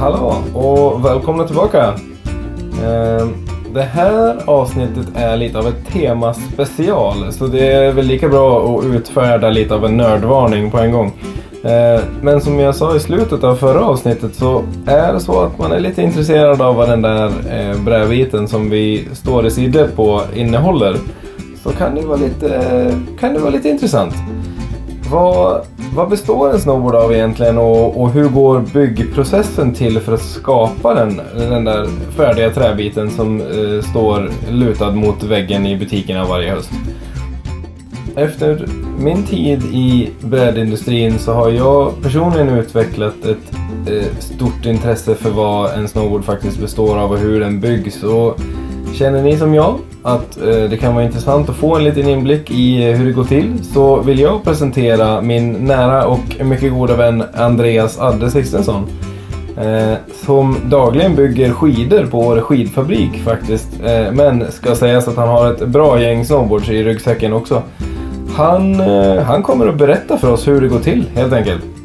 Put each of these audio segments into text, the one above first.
Hallå och välkomna tillbaka. Eh, det här avsnittet är lite av ett temaspecial, så det är väl lika bra att utfärda lite av en nördvarning på en gång. Eh, men som jag sa i slutet av förra avsnittet så är det så att man är lite intresserad av vad den där eh, brädbiten som vi står i sidor på innehåller. Så kan det vara lite, kan det vara lite intressant. Vad, vad består en snowboard av egentligen och, och hur går byggprocessen till för att skapa den, den där färdiga träbiten som eh, står lutad mot väggen i butikerna varje höst? Efter min tid i brädindustrin så har jag personligen utvecklat ett eh, stort intresse för vad en snowboard faktiskt består av och hur den byggs. Och känner ni som jag att eh, det kan vara intressant att få en liten inblick i eh, hur det går till så vill jag presentera min nära och mycket goda vän Andreas Adde Sixtensson. Eh, som dagligen bygger skidor på Åre skidfabrik faktiskt. Men ska sägas att han har ett bra gäng snowboards i ryggsäcken också. Han, han kommer att berätta för oss hur det går till helt enkelt.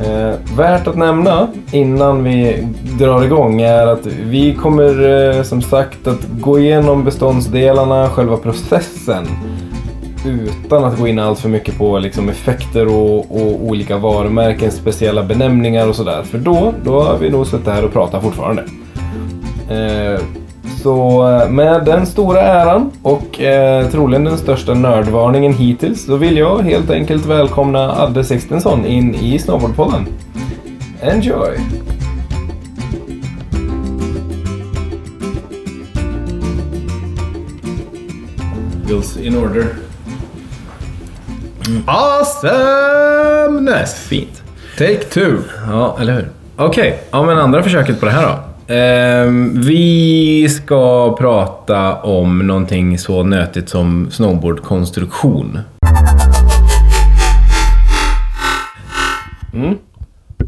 Eh, värt att nämna innan vi drar igång är att vi kommer eh, som sagt att gå igenom beståndsdelarna, själva processen. Utan att gå in allt för mycket på liksom, effekter och, och olika varumärkens speciella benämningar och sådär. För då, då har vi nog suttit här och pratat fortfarande. Eh, så eh, med den stora äran och eh, troligen den största nördvarningen hittills så vill jag helt enkelt välkomna Adde Sixtensson in i Snowboardpodden. Enjoy! Goes in order. Awesomeness! Fint. Take two. Ja, eller hur? Okej, ja men andra försöket på det här då. Ehm, vi ska prata om någonting så nötigt som snowboardkonstruktion. Mm.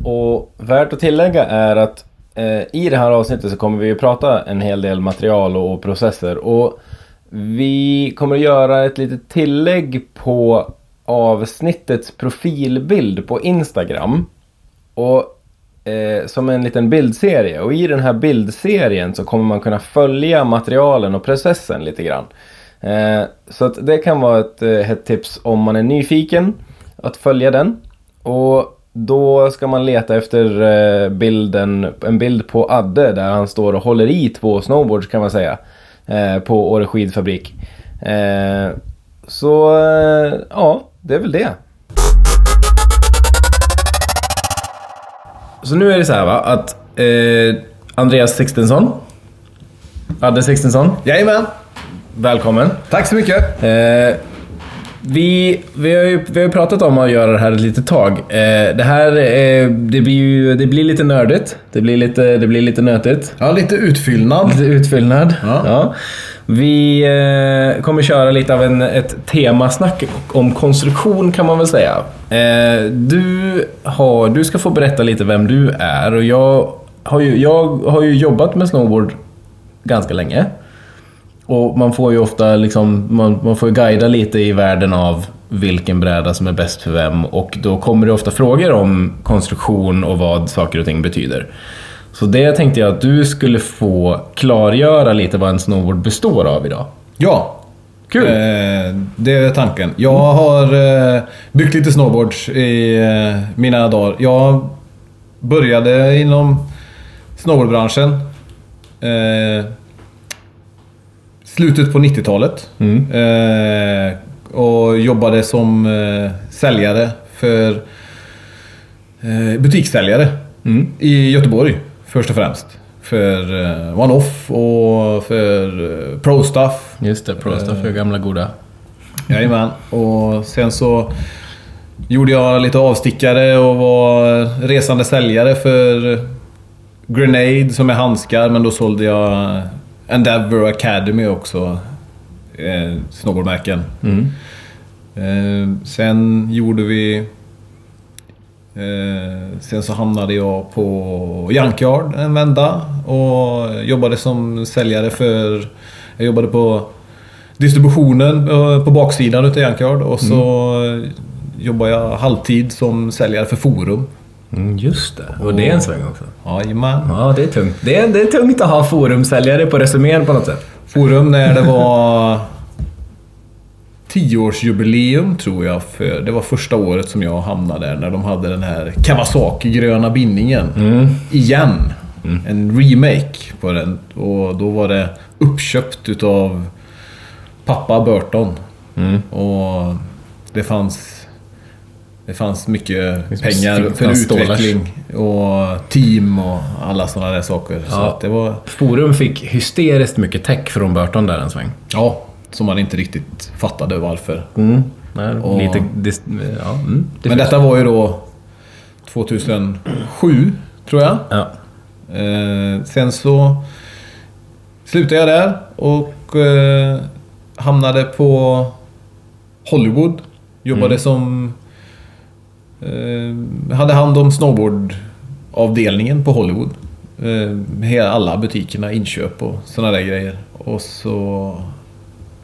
Och värt att tillägga är att eh, i det här avsnittet så kommer vi att prata en hel del material och, och processer. Och vi kommer att göra ett litet tillägg på avsnittets profilbild på Instagram. Och eh, som en liten bildserie. Och i den här bildserien så kommer man kunna följa materialen och processen lite grann. Eh, så att det kan vara ett, eh, tips om man är nyfiken att följa den. Och då ska man leta efter eh, bilden, en bild på Adde där han står och håller i två snowboards kan man säga. Eh, på Åre skidfabrik. Eh, så eh, ja, det är väl det. Så nu är det så här va, att eh, Andreas Sixtensson, Adde Sixtensson, Jajamän. välkommen. Tack så mycket. Eh, vi, vi, har ju, vi har ju pratat om att göra det här ett litet tag. Eh, det här eh, det blir ju det blir lite nördigt. Det blir lite, det blir lite nötigt. Ja, lite utfyllnad. Lite utfyllnad. Ja. Vi eh, kommer köra lite av en, ett temasnack om konstruktion kan man väl säga. Eh, du, har, du ska få berätta lite vem du är och jag har ju, jag har ju jobbat med snowboard ganska länge. Och man får ju ofta liksom, man, man får guida lite i världen av vilken bräda som är bäst för vem och då kommer det ofta frågor om konstruktion och vad saker och ting betyder. Så det tänkte jag att du skulle få klargöra lite vad en snowboard består av idag. Ja. Kul! Eh, det är tanken. Jag har eh, byggt lite snowboards i eh, mina dagar. Jag började inom snowboardbranschen. Eh, slutet på 90-talet. Eh, och jobbade som eh, säljare för eh, butikssäljare i Göteborg först och främst. För eh, One-Off och för eh, Pro Stuff. Just det, Prosta för gamla goda. Jajamän. Och sen så gjorde jag lite avstickare och var resande säljare för Grenade som är handskar men då sålde jag Endeavour Academy också. Eh, snowboardmärken. Eh, sen gjorde vi... Eh, sen så hamnade jag på Junkyard en vända och jobbade som säljare för... Jag jobbade på distributionen eh, på baksidan utav Junkyard och så jobbade jag halvtid som säljare för Forum. Mm, just det. Och det är en sväng också. Jajamän. Ja, det är tungt. Det är, det är tungt att ha forumsäljare på resumén på något sätt. Forum när det var 10-årsjubileum tror jag. För det var första året som jag hamnade där när de hade den här Kawasaki-gröna bindningen. Igen. En remake på den. Och då var det uppköpt utav pappa Burton. Och det fanns... Det fanns mycket pengar för utveckling och team och alla sådana där saker. Så Ja. att det var... Forum fick hysteriskt mycket tech från Burton där en sväng. Ja, som man inte riktigt fattade varför. Mm. Nej, Och- Lite... Ja, mm, Men detta var ju då 2007, tror jag. Ja. Eh, sen så slutade jag där och eh, hamnade på Hollywood. Jobbade som... Eh, hade hand om snowboardavdelningen på Hollywood. Eh, hela- alla butikerna, inköp och sådana där grejer. Och så...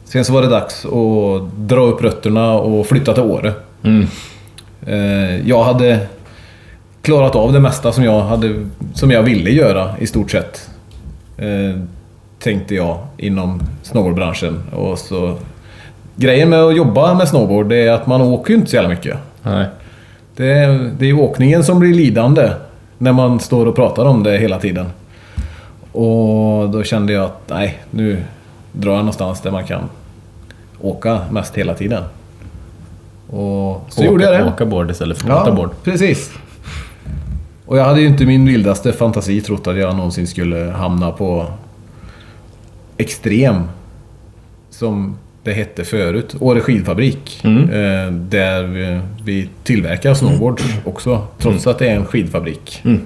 Sen så var det dags att dra upp rötterna och flytta till Åre. Mm. Eh, jag hade klarat av det mesta som jag, hade, som jag ville göra i stort sett. Tänkte jag inom snowboardbranschen. Och så, grejen med att jobba med snowboard är att man åker ju inte så jävla mycket. Nej. Det är, det är åkningen som blir lidande när man står och pratar om det hela tiden. Och då kände jag att nej, nu drar jag någonstans där man kan åka mest hela tiden. Och så åka, gjorde jag det. Åka board istället för att åka board. precis. Och jag hade ju inte min vildaste fantasi trott att jag någonsin skulle hamna på Extrem. Som det hette förut. Åre skidfabrik. Mm. Eh, där vi, vi tillverkar snowboards också. Trots att det är en skidfabrik. Mm.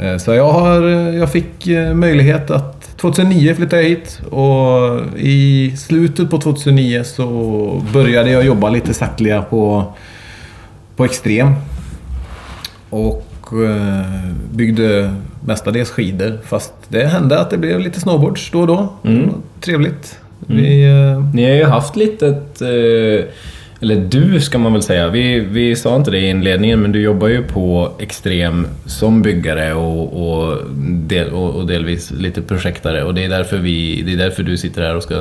Eh, så jag, har, jag fick eh, möjlighet att 2009 flyttade jag hit och i slutet på 2009 så började jag jobba lite sakteliga på, på Extrem. Och byggde mestadels skidor. Fast det hände att det blev lite snowboards då och då. Mm. Trevligt. Vi, eh, Ni har ju haft lite ett... Eh, eller du ska man väl säga. Vi, vi sa inte det i inledningen men du jobbar ju på Extrem som byggare och, och, del, och, delvis lite projektare. Och det är, därför vi, det är därför du sitter här och ska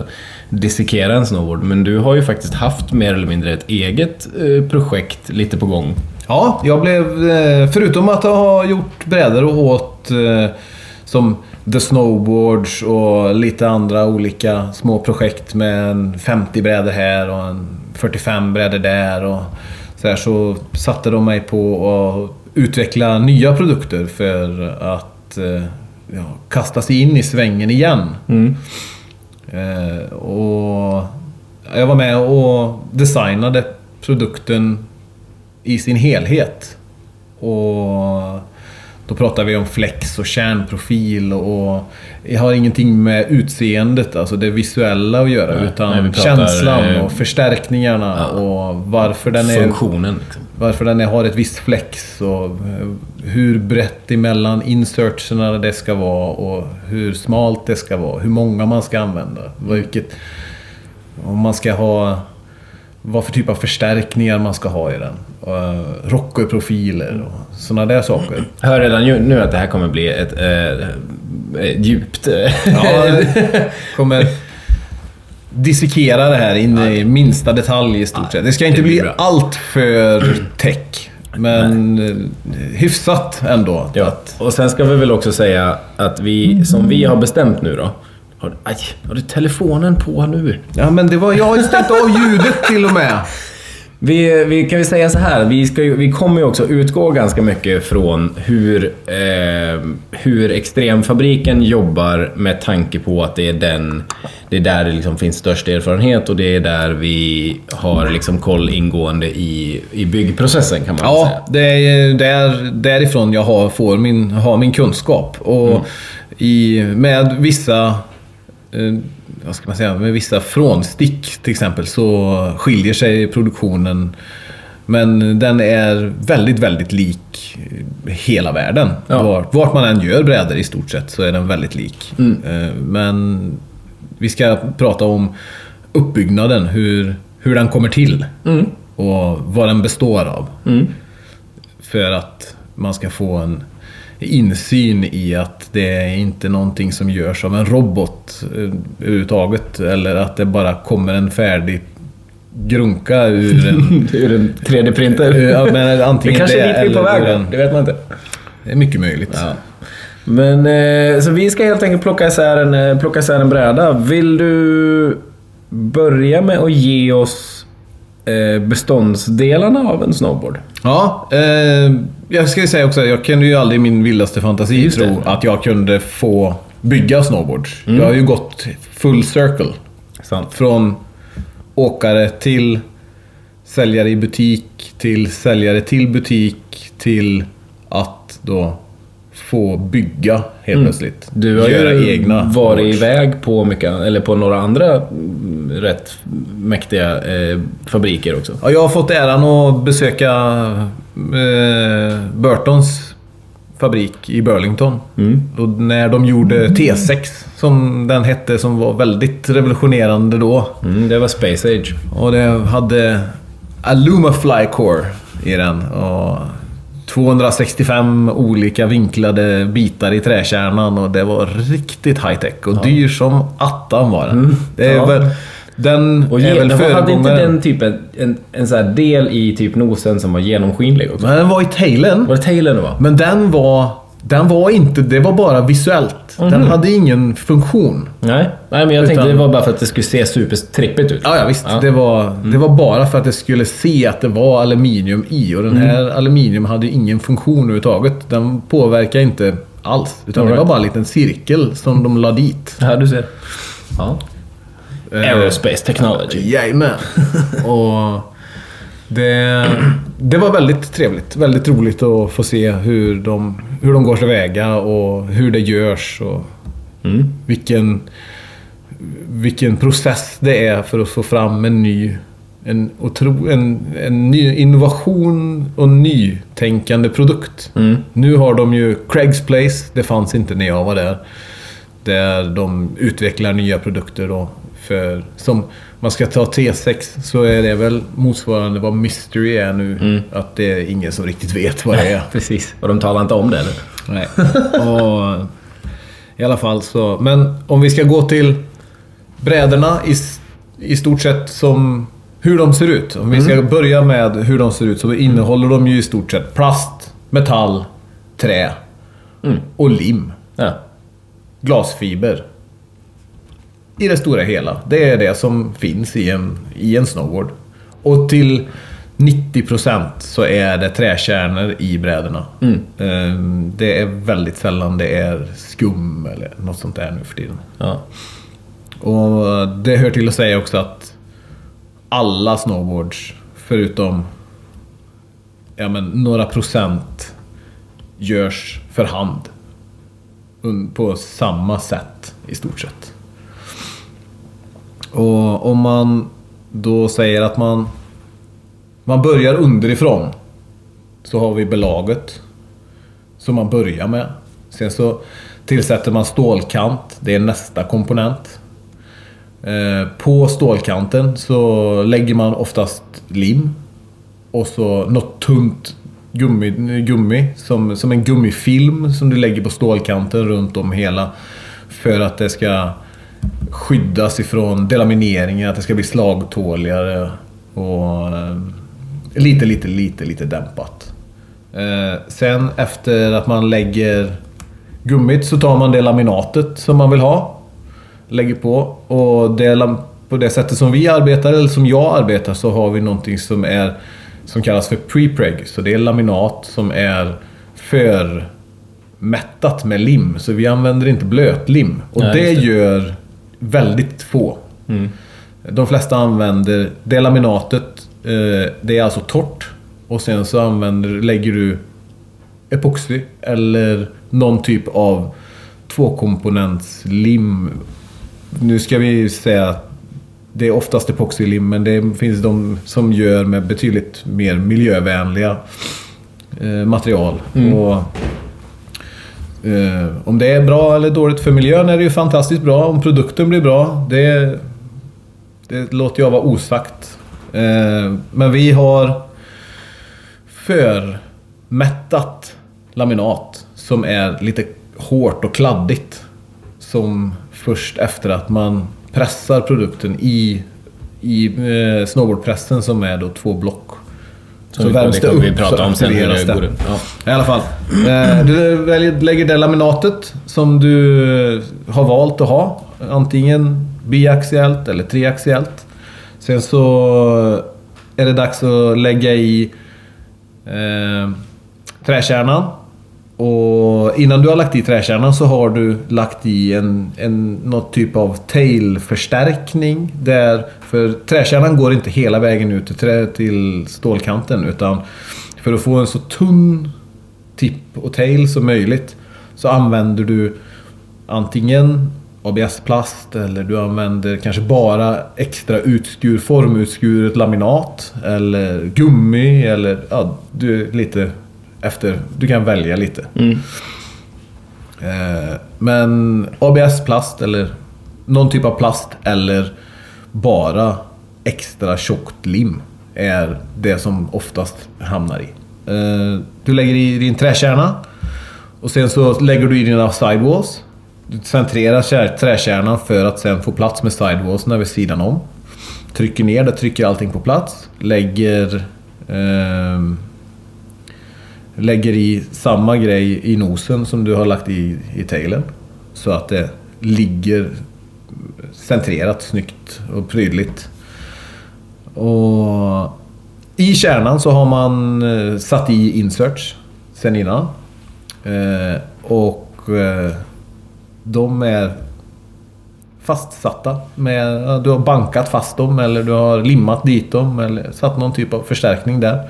dissekera en snowboard. Men du har ju faktiskt haft mer eller mindre ett eget eh, projekt lite på gång. Ja, jag blev... Förutom att ha gjort brädor åt som The Snowboards och lite andra olika små projekt med en 50 brädor här och en 45 brädor där. Och så, här, så satte de mig på att utveckla nya produkter för att eh, ja, kasta sig in i svängen igen. Eh, och jag var med och designade produkten i sin helhet. Och då pratar vi om flex och kärnprofil och jag har ingenting med utseendet, alltså det visuella att göra. Nej, utan nej, pratar, känslan eh, och förstärkningarna ja. och varför den är Funktionen liksom. varför den är, har ett visst flex och eh, hur brett emellan insertserna det ska vara och hur smalt det ska vara. Hur många man ska använda. Vilket, om man ska ha... Vad för typ av förstärkningar man ska ha i den. Uh, Rockerprofiler och sådana där saker. Jag hör redan nu att det här kommer bli ett, eh, ett djupt... eh, Ja, kommer dissekera det här in i minsta detalj i stort sett. Det ska inte det bli bra. allt för tech. Men eh, hyfsat ändå. Ja, och sen ska vi väl också säga att vi, som vi har bestämt nu då. Har, aj, har du telefonen på nu? Ja, men det var... Jag har ju stängt av ljudet till och med. Vi, vi kan vi säga så här, vi, ska ju, vi kommer ju också utgå ganska mycket från hur, eh, hur Extremfabriken jobbar med tanke på att det är, den, det är där det liksom finns störst erfarenhet och det är där vi har liksom koll ingående i, i byggprocessen kan man väl säga. Ja, det är där, därifrån jag har, får min, har min kunskap. Och i, med vissa... Eh, vad ska man säga? Med vissa frånstick till exempel så skiljer sig produktionen. Men den är väldigt, väldigt lik hela världen. Ja. Vart, vart man än gör brädor i stort sett så är den väldigt lik. Eh, Men vi ska prata om uppbyggnaden, hur, hur den kommer till. Och vad den består av. för att man ska få en insyn i att det är inte någonting som görs av en robot eh, överhuvudtaget. Eller att det bara kommer en färdig grunka ur en... Ur en 3D-printer. ja, men Det antingen kanske är dit vi är på väg en- Det vet man inte. Det är mycket möjligt. Ja. Men, eh, så vi ska helt enkelt plocka isär, en, eh, plocka isär en bräda. Vill du börja med att ge oss eh, beståndsdelarna av en snowboard? Ja, eh, jag ska säga också jag kunde ju aldrig i min vildaste fantasi Just det. tro att jag kunde få bygga snowboards. Jag har ju gått full circle. Sant. Från åkare till säljare i butik, till säljare till butik, till att då få bygga helt plötsligt. Du har Göra ju egna varit boards. iväg på, mycket, eller på några andra mm, rätt mäktiga eh, fabriker också. Ja, jag har fått äran att besöka eh, Burtons fabrik i Burlington. Och när de gjorde T6, som den hette, som var väldigt revolutionerande då. Mm, det var Space Age. Och det hade Aluma Flycore i den. Och 265 olika vinklade bitar i träkärnan och det var riktigt high tech och dyr som attan var den. Det är Ja. väl, den Och är väl hade inte föregångaren. den typen en, en här del i typ nosen som var genomskinlig också? Men den var i tailen. Var det tailen det var? Men den var... Den var inte... Det var bara visuellt. Den hade ingen funktion. Nej, Nej men jag tänkte Utan- det var bara för att det skulle se supertrippigt ut. Ja, ja visst. Ja. Det, var, det var bara för att det skulle se att det var aluminium i. Och den här aluminium hade ingen funktion överhuvudtaget. Den påverkar inte alls. Utan All det right. var bara en liten cirkel som de la dit. Ja, du ser. Ja. Eh, Aerospace technology. Jajamän. och det, det var väldigt trevligt. Väldigt roligt att få se hur de, hur de går tillväga och hur det görs. Och Mm. vilken, vilken process det är för att få fram en ny en, otro, en, en ny innovation och nytänkande produkt. Mm. Nu har de ju Craig's Place, det fanns inte när jag var där. Där de utvecklar nya produkter då. För, som man ska ta T6 så är det väl motsvarande vad Mystery är nu. Att det är ingen som riktigt vet vad det är. Precis. Och de talar inte om det eller? Nej. Och, I alla fall så. Men om vi ska gå till brädorna i, i stort sett som hur de ser ut. Om vi ska börja med hur de ser ut så innehåller de ju i stort sett plast, metall, trä och lim. Ja. Glasfiber. I det stora hela. Det är det som finns i en, i en snowboard. Och till 90% så är det träkärnor i brädorna. Ehm, Det är väldigt sällan det är skum eller något sånt där nu för tiden. ja. Och det hör till att säga också att alla snowboards, förutom ja, men, några procent, görs för hand. På samma sätt i stort sett. Och om man då säger att man, man börjar underifrån. Så har vi belaget. Som man börjar med. Sen så tillsätter man stålkant. Det är nästa komponent. Eh, på stålkanten så lägger man oftast lim. Och så något tunt gummi, gummi som, som en gummifilm som du lägger på stålkanten runt om hela. För att det ska skyddas ifrån delamineringen, att det ska bli slagtåligare och eh, lite, lite, lite, lite dämpat. Eh, sen efter att man lägger gummit så tar man det laminatet som man vill ha. Lägger på och det, på det sättet som vi arbetar, eller som jag arbetar, så har vi någonting som är som kallas för pre-preg. Så det är laminat som är för mättat med lim. Så vi använder inte blötlim. Och Nej, det, det. gör väldigt få. De flesta använder det laminatet. Eh, det är alltså torrt. Och sen så använder, lägger du epoxy eller någon typ av tvåkomponentslim. Nu ska vi säga att det är oftast epoxylim men det finns de som gör med betydligt mer miljövänliga eh, material. Och, eh, om det är bra eller dåligt för miljön är det ju fantastiskt bra. Om produkten blir bra, det, det låter jag vara osagt. Eh, men vi har förmättat laminat som är lite hårt och kladdigt. Som först efter att man pressar produkten i, i eh, snowboardpressen som är då två block. Så det kommer vi prata om sen hur det går. Ja. I alla fall. Eh, du väljer, lägger det laminatet som du har valt att ha. Antingen biaxiellt eller triaxiellt. Sen så är det dags att lägga i eh, träkärnan. Och innan du har lagt i träkärnan så har du lagt i en, en, något typ av tailförstärkning. Där, för träkärnan går inte hela vägen ut till, trä, till stålkanten. Utan för att få en så tunn tipp och tail som möjligt så använder du antingen ABS-plast eller du använder kanske bara extra utskur, formutskuret laminat eller gummi eller ja, du är lite efter. Du kan välja lite. Mm. Eh, men ABS-plast eller någon typ av plast eller bara extra tjockt lim är det som oftast hamnar i. Eh, du lägger i din träkärna och sen så lägger du i dina sidewalls. Du centrerar kär- träkärnan för att sen få plats med sidewallsna vid sidan om. Trycker ner det, trycker allting på plats. Lägger ehm, Lägger i samma grej i nosen som du har lagt i, i tailen. Så att det ligger centrerat, snyggt och prydligt. Och I kärnan så har man eh, satt i inserts sen innan. Eh, och eh, de är fastsatta. Med, du har bankat fast dem eller du har limmat dit dem eller satt någon typ av förstärkning där.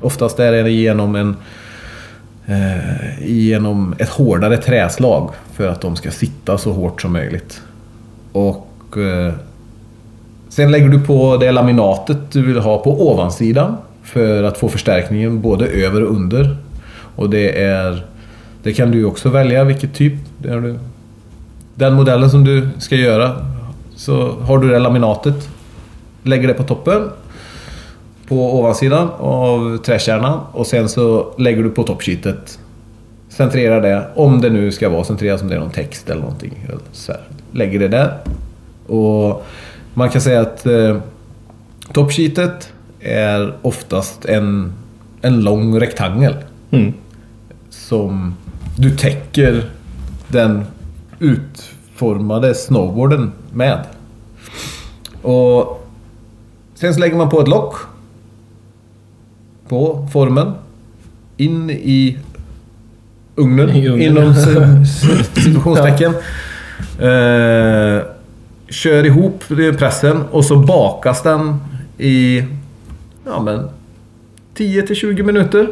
Oftast är det genom en Eh, genom ett hårdare träslag för att de ska sitta så hårt som möjligt. Och eh, Sen lägger du på det laminatet du vill ha på ovansidan för att få förstärkningen både över och under. Och det är Det kan du också välja vilket typ. Det är du, den modellen som du ska göra så har du det laminatet. Lägger det på toppen på ovansidan av träkärnan och sen så lägger du på toppsheetet. Centrerar det, om det nu ska vara centrerat som det är någon text eller någonting. Så här. Lägger det där. Och man kan säga att eh, toppsheetet är oftast en, en lång rektangel. Mm. Som du täcker den utformade snowboarden med. Och Sen så lägger man på ett lock. På formen. In i ugnen. I ugnen. Inom situationstecken. Eh, kör ihop pressen och så bakas den i ja, men 10 till 20 minuter.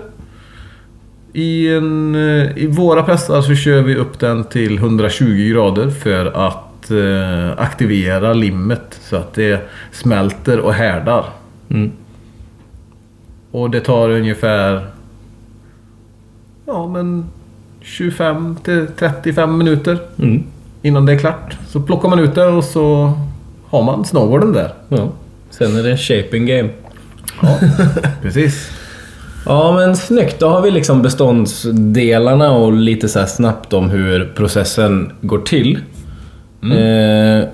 I, en, eh, I våra pressar så kör vi upp den till 120 grader för att eh, aktivera limmet så att det smälter och härdar. Mm. Och det tar ungefär ja, men 25 till 35 minuter Mm. innan det är klart. Så plockar man ut det och så har man snowboarden där. Ja. Sen är det shaping game. Ja, precis. Ja men snyggt, då har vi liksom beståndsdelarna och lite så här snabbt om hur processen går till. Eh,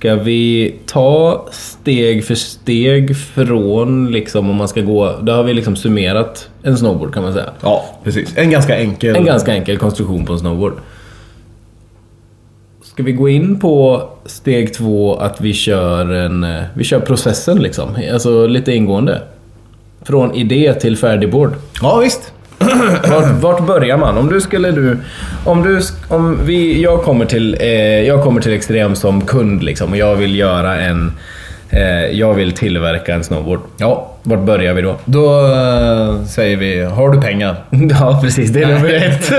ska vi ta steg för steg från liksom om man ska gå... Då har vi liksom summerat en snowboard kan man säga. Ja, precis. En ganska enkel. En ganska enkel konstruktion på en snowboard. Ska vi gå in på steg två att vi kör, en, eh, vi kör processen liksom? Alltså lite ingående. Från idé till färdig board. Ja, visst. Vart, vart börjar man? Om du skulle du... Om du... Om vi, jag, kommer till, eh, jag kommer till Extrem som kund liksom och jag vill göra en... Eh, jag vill tillverka en snowboard. Ja, Vart börjar vi då? då eh, säger vi, har du pengar? Ja, precis. Det är nummer ett.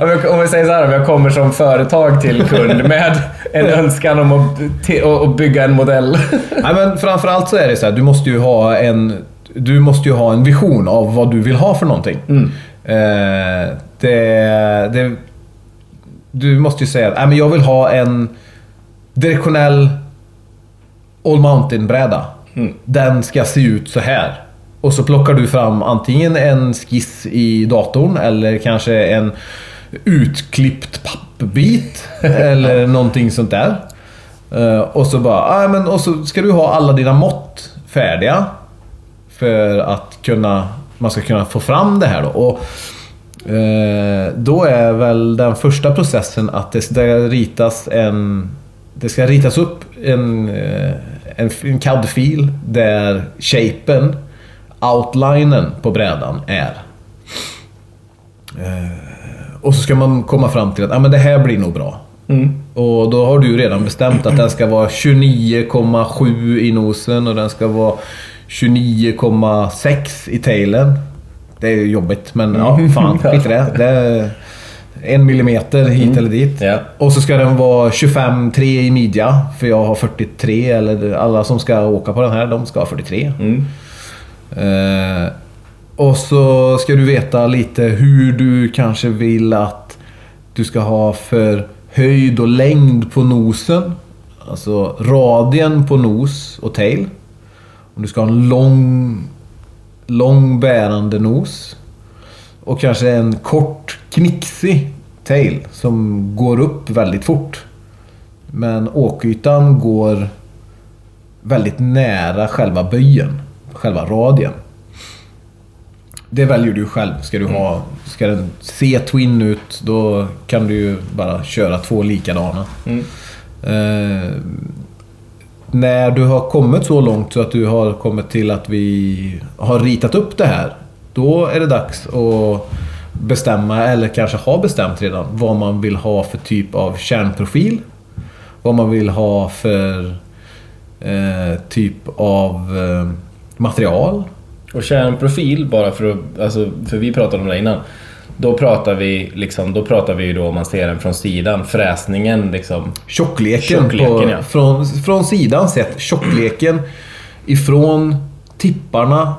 om, jag, om vi säger så här, om jag kommer som företag till kund med en önskan om att, till, att att bygga en modell. Nej, men framförallt så är det så här, du måste ju ha en... Du måste ju ha en vision av vad du vill ha för någonting. Eh, det, det, du måste ju säga att "Nej, men jag vill ha en direktionell All Mountain-bräda. Den ska se ut så här. Och så plockar du fram antingen en skiss i datorn eller kanske en utklippt pappbit eller någonting sånt där. Eh, och så bara, ah, men, och så ska du ha alla dina mått färdiga. För att kunna, man ska kunna få fram det här då. Och, eh, då är väl den första processen att det ska ritas en... Det ska ritas upp en, eh, en, en CAD-fil där shapen, outlinen på brädan är. Eh, och så ska man komma fram till att ah, men det här blir nog bra. Och då har du redan bestämt att den ska vara 29,7 i nosen och den ska vara 29,6 i tailen. Det är jobbigt men ja, fan skit i det. det en millimeter hit eller dit. Ja. Och så ska den vara 25,3 i midja. För jag har 43 eller alla som ska åka på den här de ska ha 43. Mm. Eh, och så ska du veta lite hur du kanske vill att du ska ha för höjd och längd på nosen. Alltså radien på nos och tail. Om du ska ha en lång, lång bärande nos. Och kanske en kort knixig tail som går upp väldigt fort. Men åkytan går väldigt nära själva böjen. Själva radien. Det väljer du själv. Ska du ha... Ska den se twin ut, då kan du ju bara köra två likadana. Mm. Eh, när du har kommit så långt så att du har kommit till att vi har ritat upp det här. Då är det dags att bestämma, eller kanske har bestämt redan, vad man vill ha för typ av kärnprofil. Vad man vill ha för eh, typ av eh, material. Och kärnprofil, bara för att... Alltså, för vi pratade om det innan. Då pratar vi liksom, då pratar vi ju då om man ser den från sidan. Fräsningen liksom. Tjockleken, Tjockleken, på, ja. från, från sidan sett. Tjockleken ifrån tipparna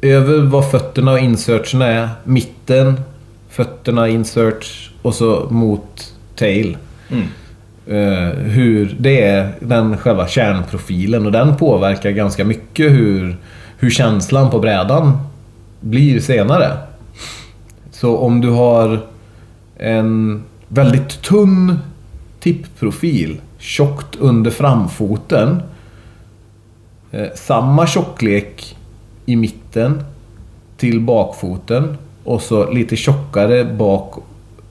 över vad fötterna och insertsen är. Mitten, fötterna, inserts och så mot tail. Mm. Eh, hur det är den själva kärnprofilen och den påverkar ganska mycket hur, hur känslan på brädan blir senare. Så om du har en väldigt tunn tippprofil, tjockt under framfoten. Eh, samma tjocklek i mitten till bakfoten och så lite tjockare bak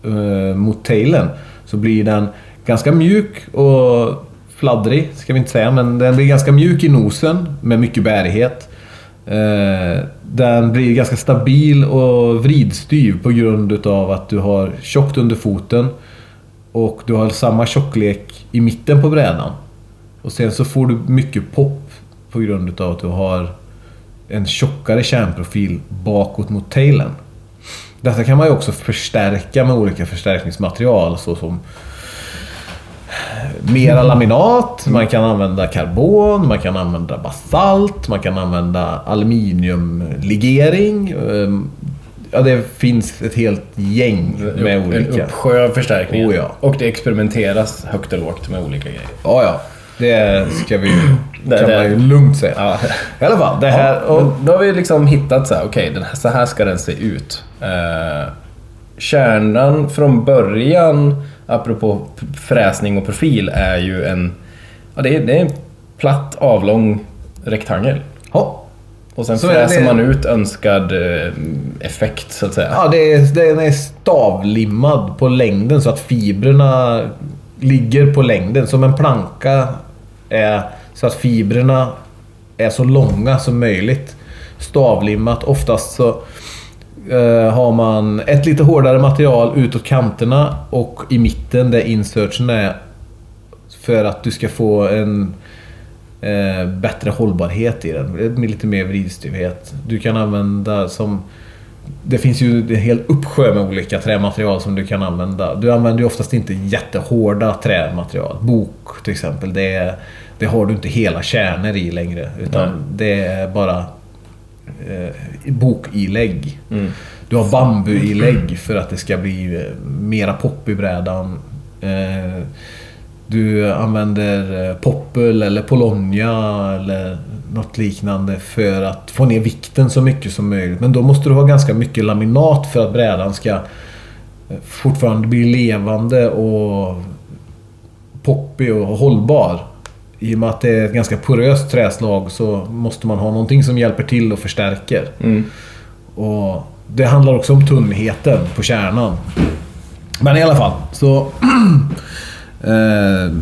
eh, mot tailen. Så blir den ganska mjuk och fladdrig, ska vi inte säga, men den blir ganska mjuk i nosen med mycket bärighet. Eh, den blir ganska stabil och vridstyv på grund utav att du har tjockt under foten och du har samma tjocklek i mitten på brädan. Och sen så får du mycket pop på grund utav att du har en tjockare kärnprofil bakåt mot tailen. Detta kan man ju också förstärka med olika förstärkningsmaterial såsom mera laminat, man kan använda karbon, man kan använda basalt, man kan använda aluminiumlegering. Ehm, Ja, det finns ett helt gäng med en olika. uppsjö av förstärkningar. Oh, ja. Och det experimenteras högt och lågt med olika grejer. Ja, ja. Det ska vi Det- kan det- man ju lugnt säga. Ja. I alla fall, det här... Ja, och, då har vi liksom hittat så här, okej, här, så här ska den se ut. Eh, kärnan från början, apropå fräsning och profil, är ju en... Ja, det, är, det är en platt avlång rektangel. ja. Och sen Så fräser det- man ut önskad eh, effekt, så att säga. Ja, det är, den är stavlimmad på längden så att fibrerna ligger på längden. Som en planka är så att fibrerna är så långa som möjligt. Stavlimmat. Oftast så har man ett lite hårdare material utåt kanterna och i mitten där insertsen är. För att du ska få en eh, bättre hållbarhet i den. Med lite mer vridstyvhet. Du kan använda som... Det finns ju en hel uppsjö med olika trämaterial som du kan använda. Du använder ju oftast inte jättehårda trämaterial. Bok till exempel. Det, det har du inte hela kärnor i längre. Utan Nej. det är bara eh, bokilägg. Mm. Du har bambuilägg för att det ska bli eh, mera pop i brädan. Eh, Du använder eh, poppel eller Polonia eller något liknande för att få ner vikten så mycket som möjligt. Men då måste du ha ganska mycket laminat för att brädan ska eh, fortfarande bli levande och poppig och hållbar. I och med att det är ett ganska poröst träslag så måste man ha någonting som hjälper till och förstärker. Mm. Och det handlar också om tunnheten på kärnan. Men i alla fall, så... eh,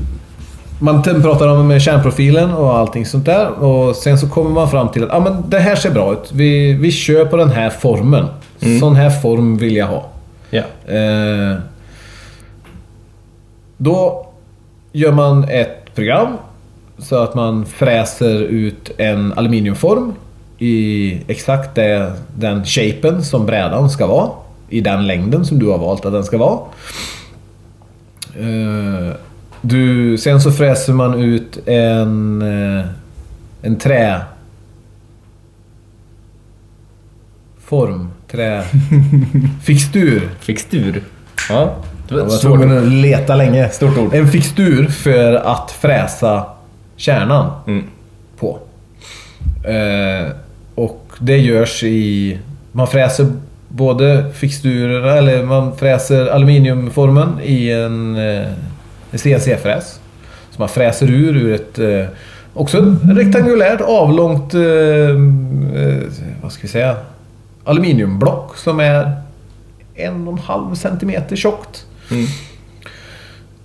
man pratar om kärnprofilen och allting sånt där. Och sen så kommer man fram till att ah, men det här ser bra ut. Vi, vi kör på den här formen. Sån här form vill jag ha. Ja. Eh, då gör man ett program så att man fräser ut en aluminiumform i exakt det, den shapen som brädan ska vara. I den längden som du har valt att den ska vara. Eh, du, sen så fräser man ut en, eh, en trä... Form. Trä... Fixtur. Fixtur. Ja. Det Jag var tvungen att leta länge. Stort ord. En fixtur för att fräsa kärnan Mm. på. Eh, och det görs i... Man fräser både fixturerna, eller man fräser aluminiumformen i en, eh, CNC-fräs. Så man fräser ur ur ett... Eh, också ett rektangulärt avlångt... Eh, eh, vad ska vi säga? Aluminiumblock som är en och en halv centimeter tjockt. Mm.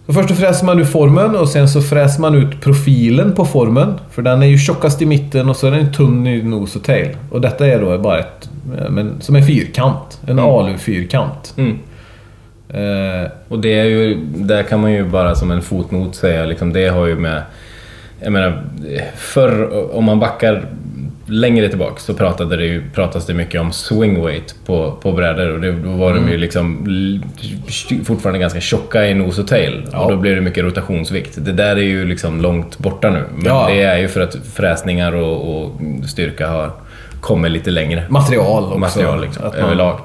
Så först så fräser man ur formen och sen så fräser man ut profilen på formen. För den är ju tjockast i mitten och så är den tunn i nos och tail. Och detta är då bara ett... eh, Men, som en fyrkant. En Mm. alu-fyrkant. Mm. Eh, Och det är ju, där kan man ju bara som en fotnot säga, liksom, det har ju med... Jag menar, förr om man backar längre tillbaka så pratade det ju, pratas det mycket om swing weight på, på brädor och det, då var de ju liksom l- fortfarande ganska tjocka i nos och tail Ja. och då blir det mycket rotationsvikt. Det där är ju liksom långt borta nu men Ja. det är ju för att fräsningar och, och styrka har kommit lite längre. material också. Material liksom, att man, överlag.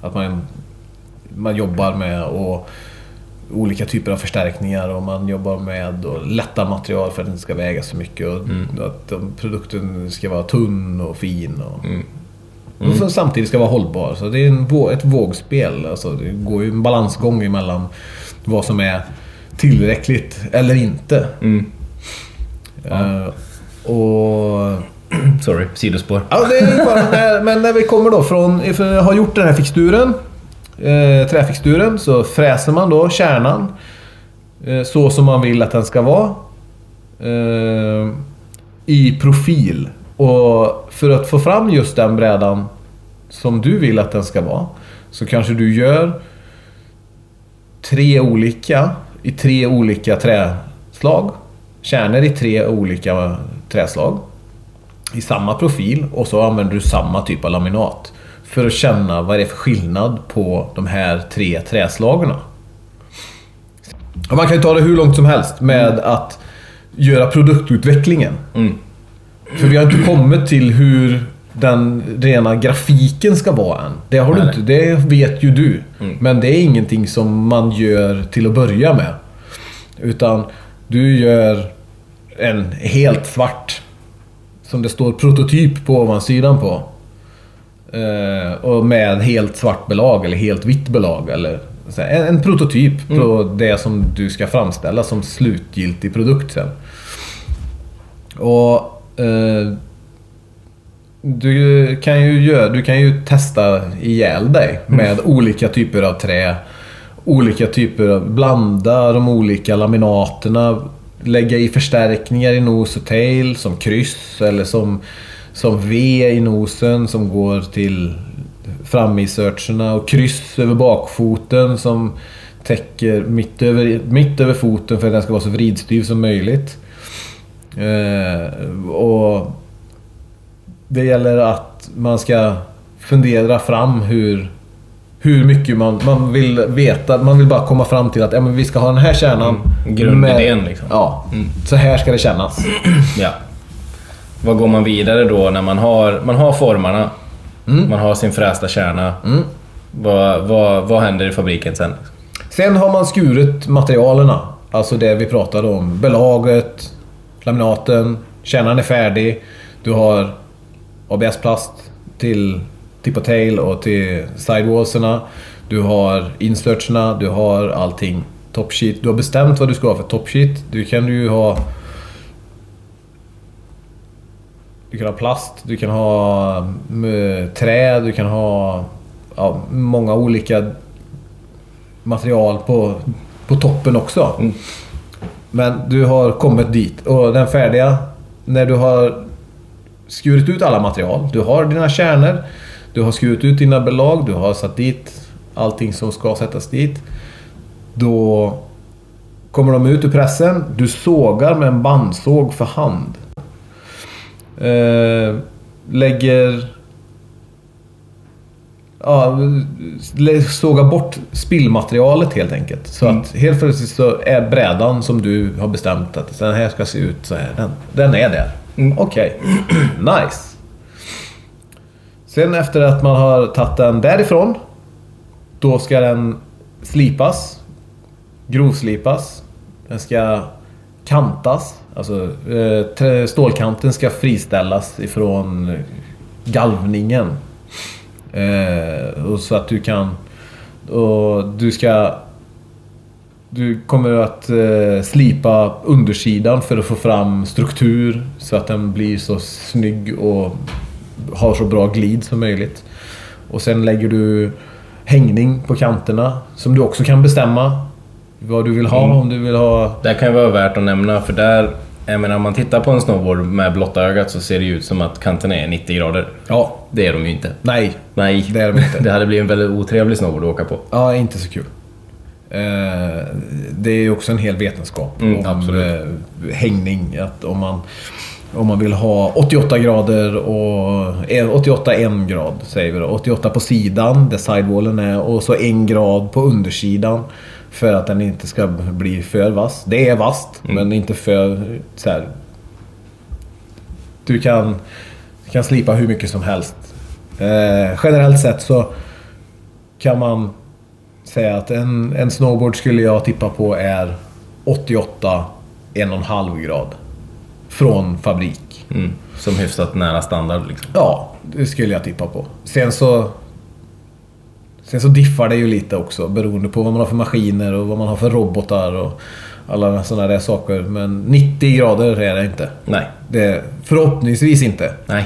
Att man, man jobbar med och olika typer av förstärkningar och man jobbar med och lätta material för att det inte ska väga så mycket och Mm. att produkten ska vara tunn och fin. Och, Mm. och så samtidigt ska vara hållbar. Så det är en, ett vågspel. Alltså det går ju en balansgång emellan vad som är tillräckligt eller inte. Mm. Eh, och Sorry, sidospår. Ja, det är bara men när vi kommer då från... Har gjort den här fixturen. Eh, träfixturen. Så fräser man då kärnan. Eh, så som man vill att den ska vara. Eh, I profil. Och för att få fram just den brädan som du vill att den ska vara. Så kanske du gör tre olika i tre olika träslag. Kärnor i tre olika träslag i samma profil och så använder du samma typ av laminat. För att känna vad det är för skillnad på de här tre träslagen. Man kan ju ta det hur långt som helst med att göra produktutvecklingen. Mm. För vi har inte kommit till hur den rena grafiken ska vara än. Det, har du inte, det vet ju du. Mm. Men det är ingenting som man gör till att börja med. Utan du gör en helt svart som det står prototyp på ovansidan på. Eh, och med helt svart belag eller helt vitt belag. Eller, en, en prototyp på det som du ska framställa som slutgiltig produkt sen. Och eh, du kan ju göra, du kan ju testa ihjäl dig med olika typer av trä. Olika typer av, blanda de olika laminaterna. Lägga i förstärkningar i nos och tail som kryss eller som, som V i nosen som går till framinserterna och kryss över bakfoten som täcker mitt över, mitt över foten för att den ska vara så vridstyv som möjligt. Eh, och det gäller att man ska fundera fram hur, hur mycket man, man vill veta. Man vill bara komma fram till att ja, men vi ska ha den här kärnan. Mm, grundidén liksom. Ja, Mm. så här ska det kännas. Ja. Vad går man vidare då när man har, man har formarna? Mm. Man har sin frästa kärna. Mm. Vad, vad, vad händer i fabriken sen? Sen har man skurit materialerna. Alltså det vi pratade om. Belaget, laminaten, Kärnan är färdig. Du har ABS-plast till tip och tail och till sidewallserna. Du har insertserna, du har allting. Top sheet. Du har bestämt vad du ska ha för top sheet. Du kan ju ha... Du kan ha plast, du kan ha mm, trä, du kan ha ja, många olika material på, på toppen också. Men du har kommit dit och den färdiga, när du har skurit ut alla material. Du har dina kärnor, du har skurit ut dina belag, du har satt dit allting som ska sättas dit. Då kommer de ut ur pressen. Du sågar med en bandsåg för hand. Eh, lägger... Ja, sågar bort spillmaterialet helt enkelt. Så att helt plötsligt så är brädan som du har bestämt att den här ska se ut så här. Den, den är där. Okej. nice. Sen efter att man har tagit den därifrån. Då ska den slipas. Grovslipas. Den ska kantas. Alltså eh, stålkanten ska friställas ifrån galvningen. Eh, och så att du kan... Och du ska... Du kommer att eh, slipa undersidan för att få fram struktur så att den blir så snygg och har så bra glid som möjligt. Och sen lägger du hängning på kanterna som du också kan bestämma vad du vill ha. Om du vill ha... Det kan ju vara värt att nämna för där, jag menar om man tittar på en snowboard med blotta ögat så ser det ju ut som att kanterna är 90 grader. Ja, Det är de ju inte. nej. Nej, Det är de inte. det hade blivit en väldigt otrevlig snowboard att åka på. Ja, inte så kul. Eh, det är ju också en hel vetenskap Mm, om absolut. eh, hängning. Att om man, om man vill ha 88 grader och eh, 88 en grad säger vi då. 88 på sidan där sidewallen är och så en grad på undersidan. För att den inte ska bli för vass. Det är vasst men inte för så här. Du kan, du kan slipa hur mycket som helst. Eh, generellt sett så kan man säga att en, en snowboard skulle jag tippa på är 88 1,5 grad. Från fabrik. Mm. Som hyfsat nära standard liksom. Ja, det skulle jag tippa på. Sen så... Sen så diffar det ju lite också beroende på vad man har för maskiner och vad man har för robotar och alla sådana där saker. Men 90 grader är det inte. Nej. Det, förhoppningsvis inte. Nej.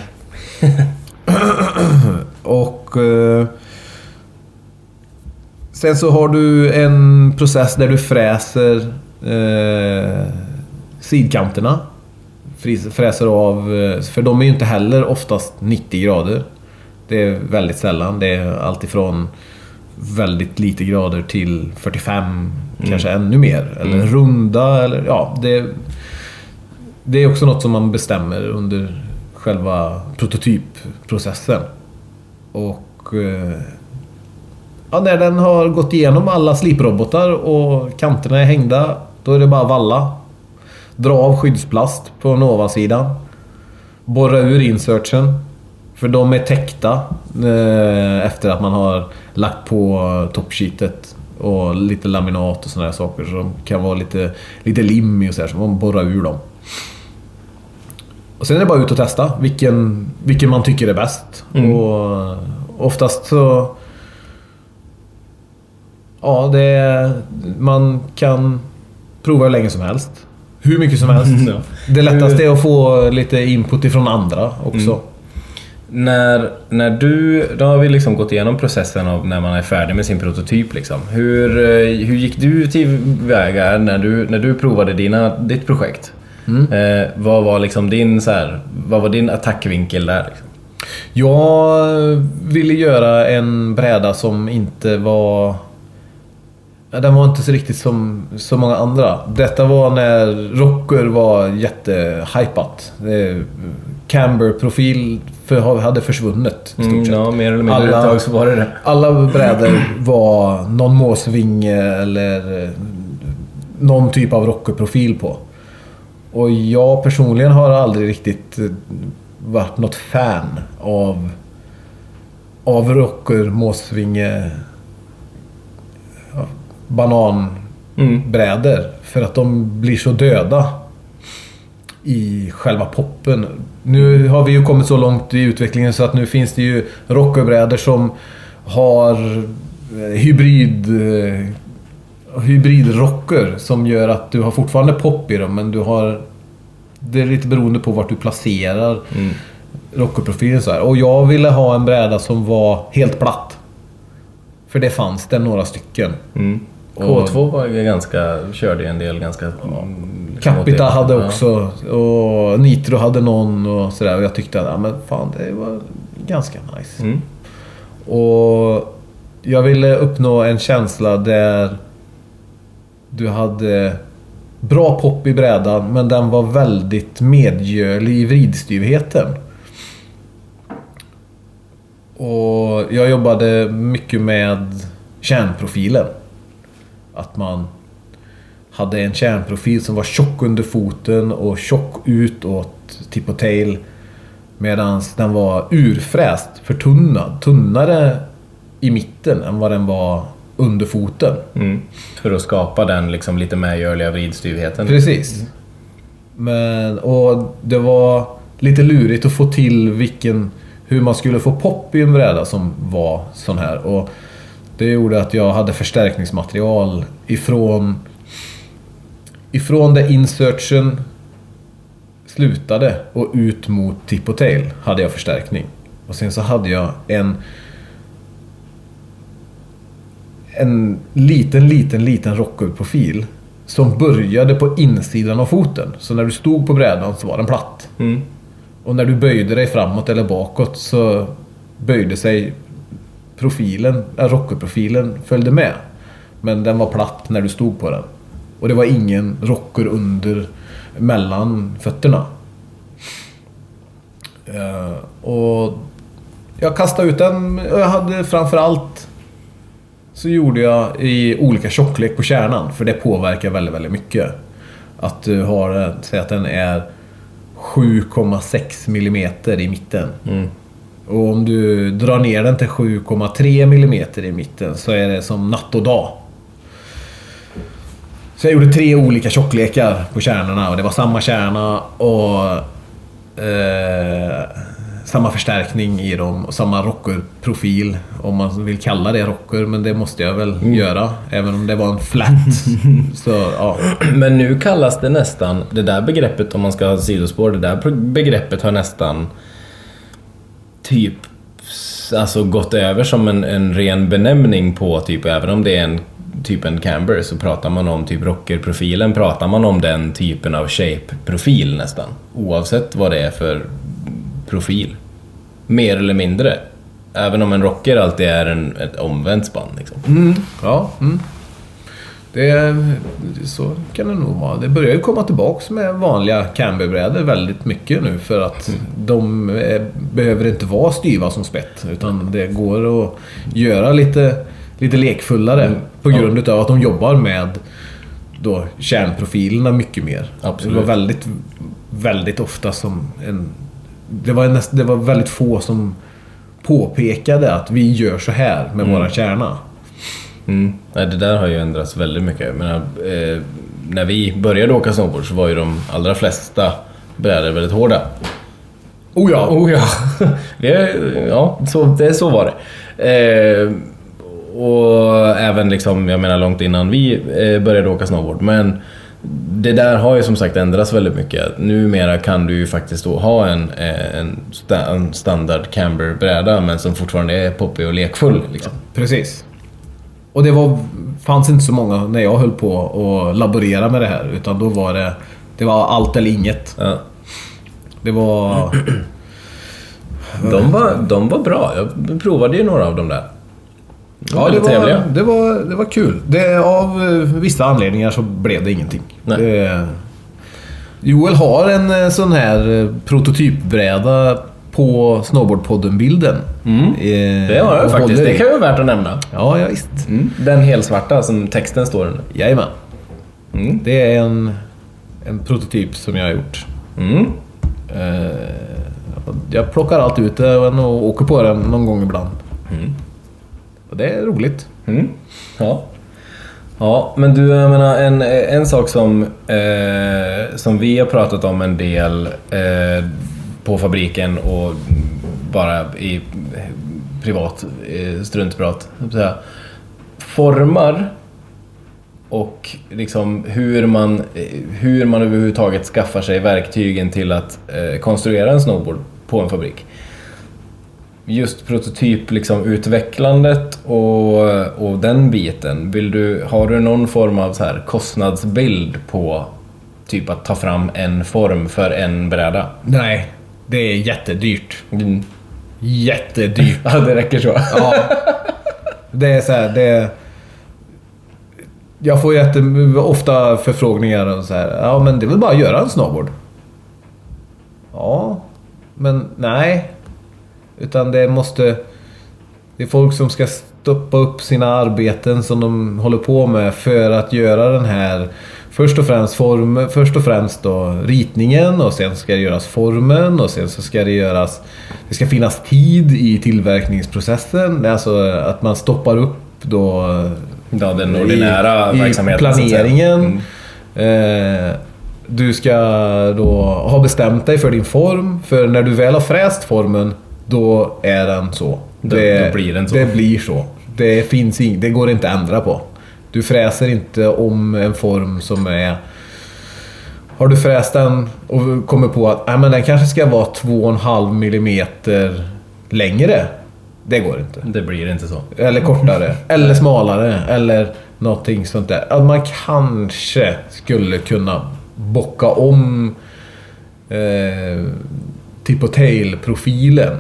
Och... Eh, sen så har du en process där du fräser eh, sidkanterna. Fräser av... eh, För de är ju inte heller oftast 90 grader. Det är väldigt sällan. Det är alltifrån väldigt lite grader till 45, kanske ännu mer. Eller runda eller ja, det... Det är också något som man bestämmer under själva prototypprocessen. Och... Eh, ja, när den har gått igenom alla sliprobotar och kanterna är hängda, då är det bara valla. Dra av skyddsplast på den ovansidan. Borra ur insertsen. För de är täckta eh, efter att man har lagt på topsheetet och lite laminat och sådana här saker. Så de kan vara lite, lite lim och så här, så man borrar ur dem. Och sen är det bara ut och testa vilken, vilken man tycker är bäst. Och oftast så... Ja, det är, man kan prova hur länge som helst. Hur mycket som helst. Ja. Det lättaste är att få lite input ifrån andra också. När, när du, då har vi liksom gått igenom processen av när man är färdig med sin prototyp. Liksom. Hur, eh, hur gick du tillväga när du, när du provade dina, ditt projekt? Eh, vad var liksom din, så här, vad var din attackvinkel där? Liksom? Jag ville göra en bräda som inte var... Ja, den var inte så riktigt som så många andra. Detta var när rocker var jättehypat. Camber-profil för, hade försvunnit i stort Mm, sett. ja, mer eller mindre. Alla- Ett tag så var det det. Alla brädor var någon måsvinge eller eh, någon typ av rockerprofil på. Och jag personligen har aldrig riktigt eh, varit något fan av av rocker, måsvinge, bananbrädor. Mm. För att de blir så döda. i själva poppen. Nu har vi ju kommit så långt i utvecklingen så att nu finns det ju rockerbrädor som har eh, hybrid eh, hybridrocker som gör att du har fortfarande pop i dem men du har det är lite beroende på vart du placerar Mm. rockerprofilen så här. Och jag ville ha en bräda som var helt platt. För det fanns det några stycken. Mm. Och- K2 var ju ganska, körde ju en del ganska... mm, liksom Capita hade Ja. också och Nitro hade någon och sådär. Och jag tyckte att ja, men fan, det var ganska nice. Mm. Och jag ville uppnå en känsla där du hade bra pop i brädan men den var väldigt medgörlig i vridstyvheten. Och jag jobbade mycket med kärnprofilen. Att man hade en kärnprofil som var tjock under foten och tjock utåt tip och tail. Medan den var urfräst, förtunnad. Tunnare i mitten än vad den var under foten. Mm. För att skapa den liksom lite medgörliga vridstyvheten. Precis. Men, och det var lite lurigt att få till vilken, hur man skulle få pop i en bräda som var sån här. Och det gjorde att jag hade förstärkningsmaterial ifrån ifrån där insertion slutade och ut mot tip och tail hade jag förstärkning. Och sen så hade jag en en liten, liten, liten rockerprofil som började på insidan av foten. Så när du stod på brädan så var den platt. Mm. Och när du böjde dig framåt eller bakåt så böjde sig profilen, rockerprofilen följde med. Men den var platt när du stod på den. Och det var ingen rocker under mellan fötterna. Eh, och jag kastade ut den och jag hade framförallt så gjorde jag i olika tjocklek på kärnan. För det påverkar väldigt, väldigt mycket. Att du har, eh, säg att den är 7,6 millimeter i mitten. Mm. Och om du drar ner den till 7,3 millimeter i mitten så är det som natt och dag. Så jag gjorde tre olika tjocklekar på kärnorna och det var samma kärna och eh, samma förstärkning i dem och samma rockerprofil. Om man vill kalla det rocker, men det måste jag väl göra. Även om det var en flat. så ja. Men nu kallas det nästan, det där begreppet om man ska ha sidospår, det där begreppet har nästan typ alltså gått över som en, en ren benämning på typ, även om det är en typ en camber så pratar man om typ rockerprofilen, pratar man om den typen av shape-profil nästan. Oavsett vad det är för profil. Mer eller mindre. Även om en rocker alltid är en, ett omvänt spann liksom. Ja, mm. Det, så kan det nog vara. Det börjar ju komma tillbaks med vanliga camberbrädor väldigt mycket nu för att de är, behöver inte vara styva som spett. Utan det går att göra lite, lite lekfullare på grund utav att de jobbar med då kärnprofilerna mycket mer. Absolut. Det var väldigt, väldigt ofta som en... Det var, näst, det var väldigt få som påpekade att vi gör så här med våra kärna. Mm. Nej, det där har ju ändrats väldigt mycket. Menar, eh, när vi började åka snowboard så var ju de allra flesta brädor väldigt hårda. Oh ja! Oh ja, det, ja så, det, så var det. Eh, och även liksom, jag menar långt innan vi eh, började åka snowboard. Men det där har ju som sagt ändrats väldigt mycket. Numera kan du ju faktiskt ha en, eh, en, sta, en standard camberbräda men som fortfarande är poppig och lekfull. Liksom. Precis. Och det var, fanns inte så många när jag höll på att laborera med det här. Utan då var det, det var allt eller inget. Ja. Det var... De var, de var bra. Jag provade ju några av dem där. De Ja, det väldigt trevliga. var, det, var, det var kul. Det, av eh, vissa anledningar så blev det ingenting. Det, Joel har en eh, sån här eh, prototypbräda på Snowboardpodden-bilden. Mm. Eh, Det har jag faktiskt. Det kan ju vara värt att nämna. Ja, ja visst. Den helsvarta som texten står under. Jajamän. Mm. Det är en, en prototyp som jag har gjort. Mm. Eh, jag plockar alltid ut den och åker på den någon gång ibland. Mm. Och det är roligt. Mm. Ja. Ja, men du, jag menar en, en sak som, eh, som vi har pratat om en del eh, på fabriken och bara i privat eh, struntprat. Formar och liksom hur man, eh, hur man överhuvudtaget skaffar sig verktygen till att eh, konstruera en snowboard på en fabrik. Just prototyp liksom utvecklandet och, och den biten. Vill du, har du någon form av så här kostnadsbild på typ att ta fram en form för en bräda? Nej, det är jättedyrt. Mm. Jättedyrt. Ja, det räcker så. Ja. Det är så här, det. Jag får jätte, ofta förfrågningar och så här. Ja, men det är väl bara att göra en snowboard? Ja, men nej. Utan det måste... Det är folk som ska stoppa upp sina arbeten som de håller på med för att göra den här Först och främst form, först och främst då ritningen och sen ska det göras formen och sen så ska det göras Det ska finnas tid i tillverkningsprocessen. Alltså att man stoppar upp då Ja, den ordinära i, i verksamheten. säga. planeringen. Mm. Eh, du ska då ha bestämt dig för din form. För när du väl har fräst formen, då är den så. Då- det, då blir den så. Det blir så. Det, finns ing, det går inte att ändra på. Du fräser inte om en form som är... Har du fräst den och kommer på att äh, men den kanske ska vara 2,5 millimeter längre. Det går inte. Det blir inte så. Eller kortare. eller smalare. Eller någonting sånt där. Att man kanske skulle kunna bocka om eh, tip och tail-profilen.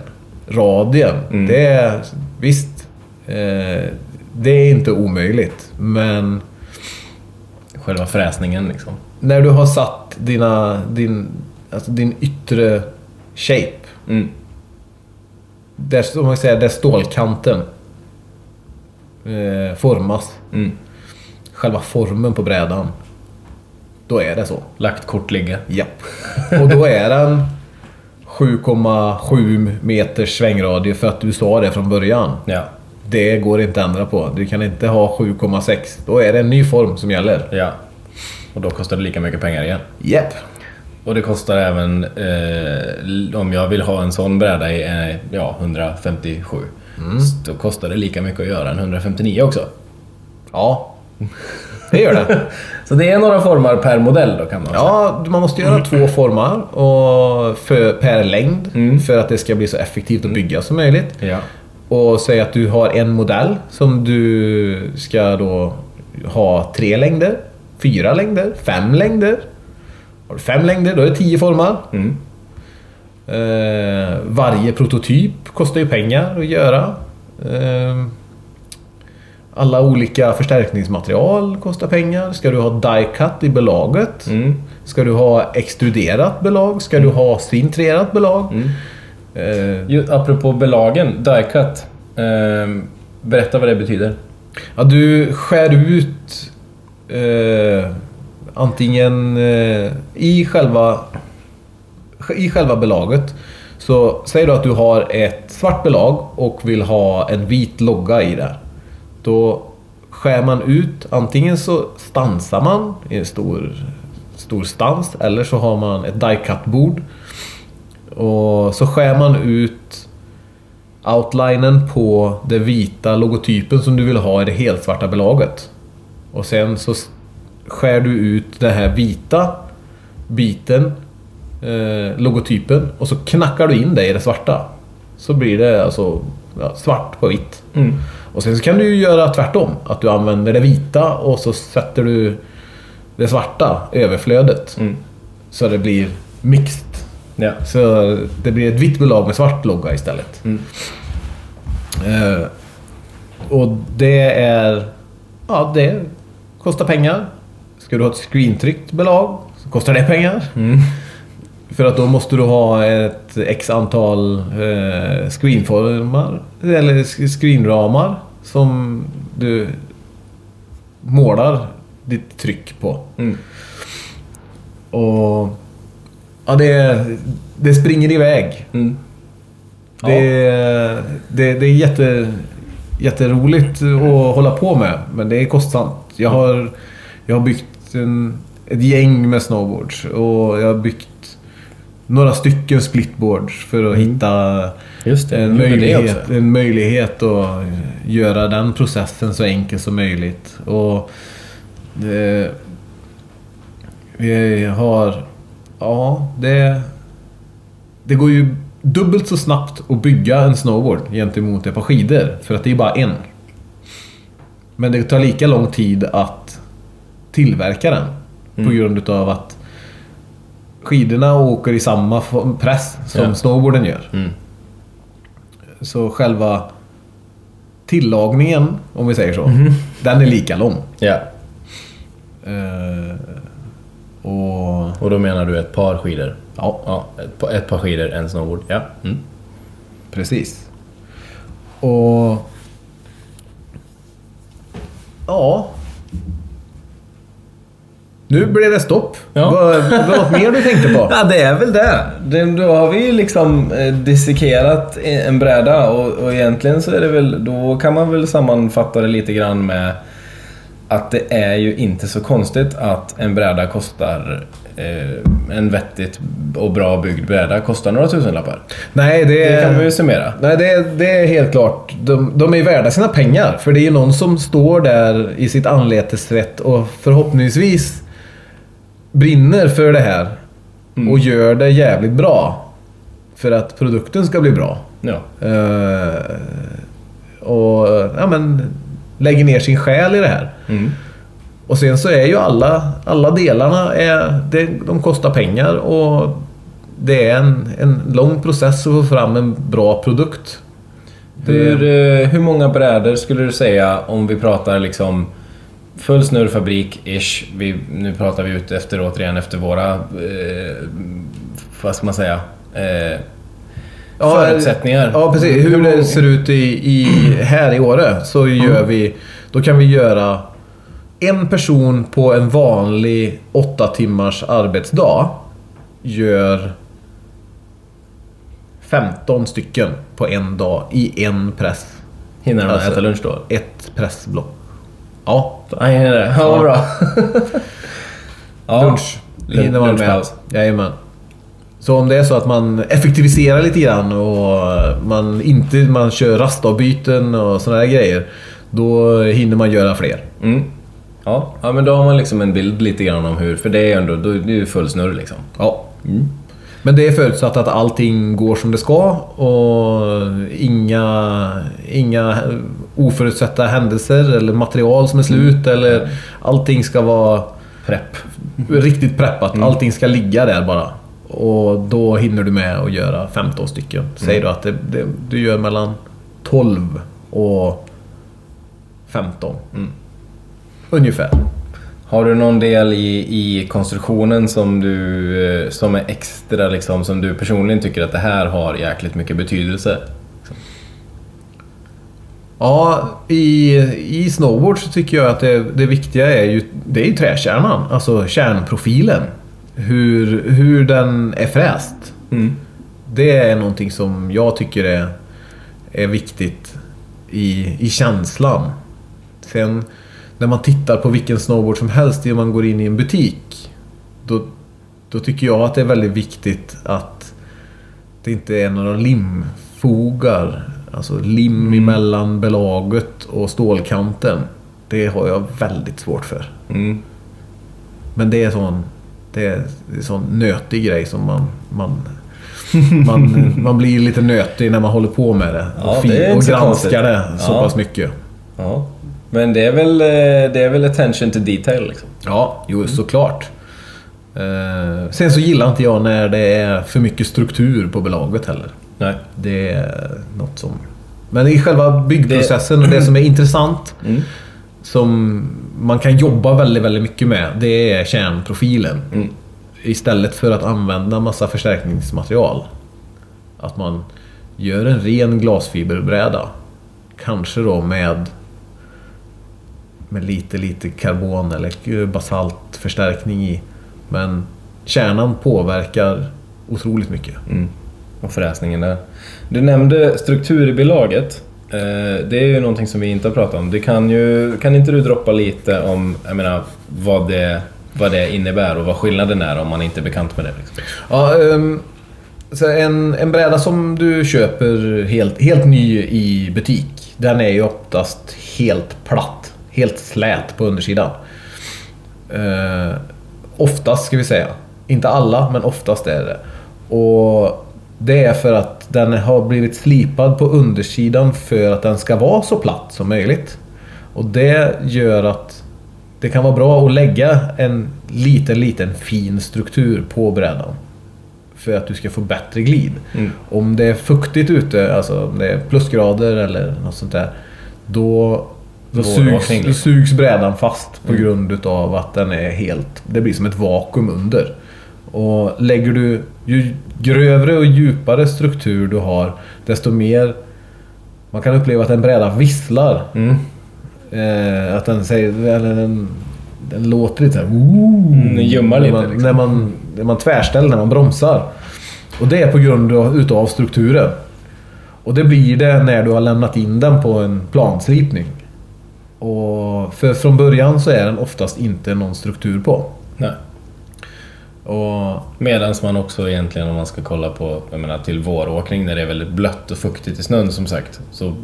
Radien. Mm. Det är... Visst. Eh, det är inte omöjligt. Men Själva fräsningen liksom. när du har satt dina, din, alltså din yttre shape. Mm. Där, om man säger, där stålkanten eh, formas. Mm. Själva formen på brädan. Då är det så. Lagt kort ligga. Japp. Och då är den 7,7 meters svängradie för att du sa det från början. Ja. Det går inte att ändra på. Du kan inte ha 7,6. Då är det en ny form som gäller. Ja. Och då kostar det lika mycket pengar igen. Japp. Och det kostar även, eh, om jag vill ha en sån bräda i eh, ja, 157. Så då kostar det lika mycket att göra en 159 också. Ja. Det gör det. Så det är några formar per modell då kan man säga. Ja, man måste göra två formar och för, per längd Mm. för att det ska bli så effektivt att bygga som möjligt. Ja. Och säg att du har en modell som du ska då ha tre längder, fyra längder, fem längder. Har du fem längder, då är det tio formar. Mm. Eh, varje prototyp kostar ju pengar att göra. Eh, alla olika förstärkningsmaterial kostar pengar. Ska du ha die-cut i belaget? Mm. Ska du ha extruderat belag? Ska du ha sintrerat belag? Mm. Eh, Ju, apropå belagen, die-cut. Eh, berätta vad det betyder. Ja, du skär ut eh, antingen eh, i själva i själva belaget. Så säg då att du har ett svart belag och vill ha en vit logga i det. Då skär man ut, antingen så stansar man i en stor, stor stans eller så har man ett die-cut-bord. Och så skär man ut outlinen på den vita logotypen som du vill ha i det helt svarta belaget. Och sen så skär du ut den här vita biten, eh, logotypen, och så knackar du in det i det svarta. Så blir det alltså ja, svart på vitt. Mm. Och sen så kan du ju göra tvärtom. Att du använder det vita och så sätter du det svarta, överflödet. Mm. Så det blir mixed. Ja. Så det blir ett vitt belag med svart logga istället. Mm. Eh, och det är... Ja, det kostar pengar. Ska du ha ett screentryckt belag så kostar det pengar. Mm. För att då måste du ha ett x antal eh, screenformar, eller screenramar som du målar ditt tryck på. Mm. Och ja, det, det springer iväg. Mm. Det, det, det är jätte, jätteroligt att hålla på med, men det är kostsamt. Jag har, jag har byggt en, ett gäng med snowboards och jag har byggt några stycken splitboards för att hitta Just det, en, möjlighet, en möjlighet att göra den processen så enkel som möjligt. Och det, vi har... Ja, det... Det går ju dubbelt så snabbt att bygga en snowboard gentemot ett par skidor. För att det är bara en. Men det tar lika lång tid att tillverka den. På grund utav att skidorna åker i samma press som Ja. snowboarden gör. Mm. Så själva tillagningen, om vi säger så, den är lika lång. Eh, och Och då menar du ett par skidor? ja, Ja, ett, par- ett par skidor, en snowboard. Ja. Mm. precis. Och... Ja. Nu blev det stopp. Ja. Vad, något mer du tänkte på? Ja, det är väl det. det då har vi ju liksom eh, dissekerat en bräda och, och egentligen så är det väl, då kan man väl sammanfatta det lite grann med att det är ju inte så konstigt att en bräda kostar eh, en vettigt och bra byggd bräda kostar några tusenlappar. Nej, det, Det kan vi ju summera. Nej, det, det är helt klart. De, de är värda sina pengar. För det är ju någon som står där i sitt anletesvett och förhoppningsvis brinner för det här. Och gör det jävligt bra. För att produkten ska bli bra. Ja. Eh, och ja, men lägger ner sin själ i det här. Mm. Och sen så är ju alla, alla delarna, är, det, de kostar pengar och det är en, en lång process att få fram en bra produkt. Hur, eh, hur många brädor skulle du säga om vi pratar liksom full snurrfabrik-ish? Nu pratar vi ut efter återigen efter våra, eh, vad ska man säga, eh, förutsättningar. Ja, precis. Hur det ser ut i, i, här i Åre så gör vi... Då kan vi göra en person på en vanlig åtta timmars arbetsdag gör 15 stycken på en dag i en press. Hinner de Alltså- äta lunch då? Ett pressblock. Ja, Nej, hinner det. Ja, vad bra. ja. lunch. Lun- hinner man med. lunchpaus. Jajamän. Så om det är så att man effektiviserar lite grann och man inte man kör rastavbyten och sådana här grejer. Då hinner man göra fler. Mm. Ja. ja, men då har man liksom en bild lite grann om hur, för det är ändå, då, det är ju full snurr liksom. Ja. Men det är förutsatt att allting går som det ska och inga, inga oförutsedda händelser eller material som är slut eller allting ska vara Prepp. riktigt preppat. Allting ska ligga där bara. Och då hinner du med att göra 15 stycken. Säg då att det, det, du gör mellan 12 och 15. Ungefär. Har du någon del i, i konstruktionen som du eh, som är extra liksom, som du personligen tycker att det här har jäkligt mycket betydelse? Ja, i, i snowboard så tycker jag att det, det viktiga är ju, det är ju träkärnan. Alltså kärnprofilen. Hur, hur den är fräst. Det är någonting som jag tycker är, är viktigt i, i känslan. Sen när man tittar på vilken snowboard som helst när man går in i en butik. Då, då tycker jag att det är väldigt viktigt att det inte är några limfogar. Alltså lim emellan belaget och stålkanten. Det har jag väldigt svårt för. Mm. Men det är sån, det är, det är sån nötig grej som man, man, man, man blir lite nötig när man håller på med det. Ja, och, det och granskar det så Ja. pass mycket. Ja. Men det är väl, eh, det är väl attention to detail liksom. Ja, jo såklart. Eh, sen så gillar inte jag när det är för mycket struktur på belaget heller. Nej. Det är något som... Men i själva byggprocessen och det som är intressant Mm. Som man kan jobba väldigt, väldigt mycket med, det är kärnprofilen. Mm. Istället för att använda massa förstärkningsmaterial. Att man gör en ren glasfiberbräda. Kanske då med med lite, lite karbon eller basaltförstärkning i. Men kärnan påverkar otroligt mycket. Mm. Och fräsningen där. Du nämnde struktur i belaget. Eh, Eh, det är ju någonting som vi inte har pratat om. Du kan, ju, kan inte du droppa lite om jag menar, vad, det, vad det innebär och vad skillnaden är om man inte är bekant med det? Liksom. Ja, um, så en, en bräda som du köper helt, helt ny i butik. Den är ju oftast helt platt. Helt slät på undersidan. Uh, oftast ska vi säga. Inte alla, men oftast är det. Och det är för att den har blivit slipad på undersidan för att den ska vara så platt som möjligt. Och det gör att det kan vara bra att lägga en liten, liten fin struktur på brädan. För att du ska få bättre glid. Mm. Om det är fuktigt ute, alltså om det är plusgrader eller något sånt där. Då, då, sugs, då sugs brädan fast på grund utav att den är helt... Det blir som ett vakuum under. Och lägger du... Ju grövre och djupare struktur du har, desto mer... Man kan uppleva att en bräda visslar. Mm. Eh, att den säger... Eller den, den låter lite såhär... Mm, den när lite, Man, liksom. När man, när man tvärställer, när man bromsar. Och det är på grund av, utav strukturen. Och det blir det när du har lämnat in den på en planslipning. Och för från början så är den oftast inte någon struktur på. Nej. Och Medan man också egentligen om man ska kolla på, jag menar till våråkning när det är väldigt blött och fuktigt i snön som sagt. Så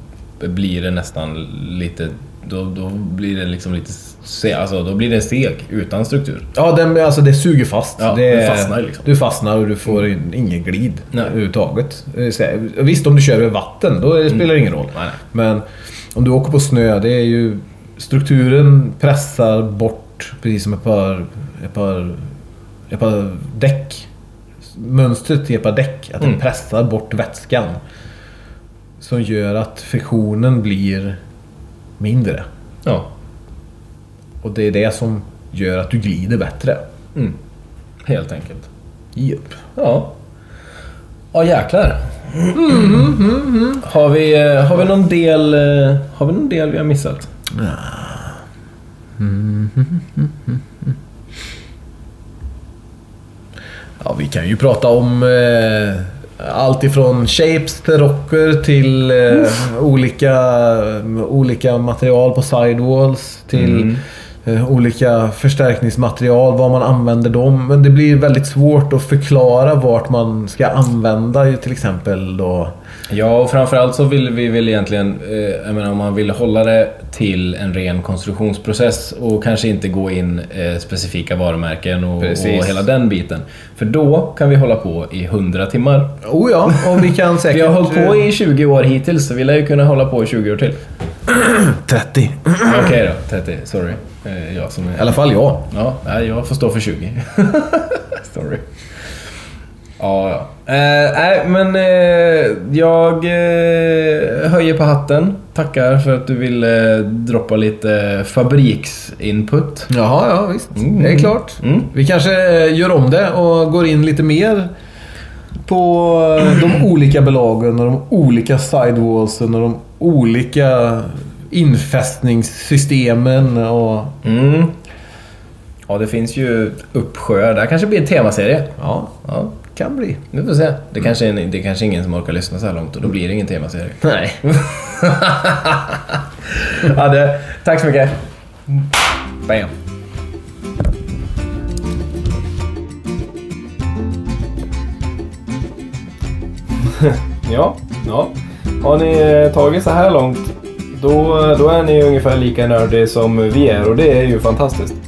blir det nästan lite, då, då blir det liksom lite, se, alltså då blir det steg utan struktur. Ja, den, alltså det suger fast. Ja, det, det fastnar liksom. Du fastnar och du får in, ingen glid Nej. överhuvudtaget. Eh, Visst, om du kör över vatten, då det spelar det ingen roll. Nej. Men om du åker på snö, det är ju... Strukturen pressar bort, precis som ett par, ett par, ett par däck. Mönstret i ett par däck, att den Mm. pressar bort vätskan. Som gör att friktionen blir mindre. Ja. Och det är det som gör att du glider bättre. Mm. Helt enkelt. Japp. Ja. Ja jäklar. Har, vi, eh, har vi någon del eh, Har vi någon del vi har missat? Ja, vi kan ju prata om eh, allt ifrån shapes till rocker till eh, olika, olika material på sidewalls till Mm. eh, olika förstärkningsmaterial, vad man använder dem. Men det blir väldigt svårt att förklara vart man ska använda till exempel då Ja, och framförallt så vill vi väl egentligen, eh, jag menar om man vill hålla det till en ren konstruktionsprocess och kanske inte gå in eh, specifika varumärken och, och hela den biten. För då kan vi hålla på i 100 timmar. Oh ja, och vi kan säkert... Vi har hållit på i 20 år hittills, så vi lär ju kunna hålla på i 20 år till. 30. Okej då, 30. Sorry. Eh, jag som är... I alla fall jag. Ja, jag får stå för 20. Sorry. Ja, ja. Eh, nej, men eh, jag eh, höjer på hatten. Tackar för att du ville droppa lite fabriksinput. Jaha, ja visst. Mm. Det är klart. Mm. Vi kanske eh, gör om det och går in lite mer på eh, de olika belagen och de olika sidewallsen och de olika infästningssystemen och... Mm. Ja, det finns ju uppsjöar. Det här kanske blir en temaserie. Ja, Ja, kan bli. vi får se. Det kanske är, det är kanske ingen som orkar lyssna så här långt och då blir det ingen temaserie. Nej. ja, det, tack så mycket. Bam. Ja, ja. Har ni eh, tagit så här långt, då, då är ni ungefär lika nördiga som vi är och det är ju fantastiskt.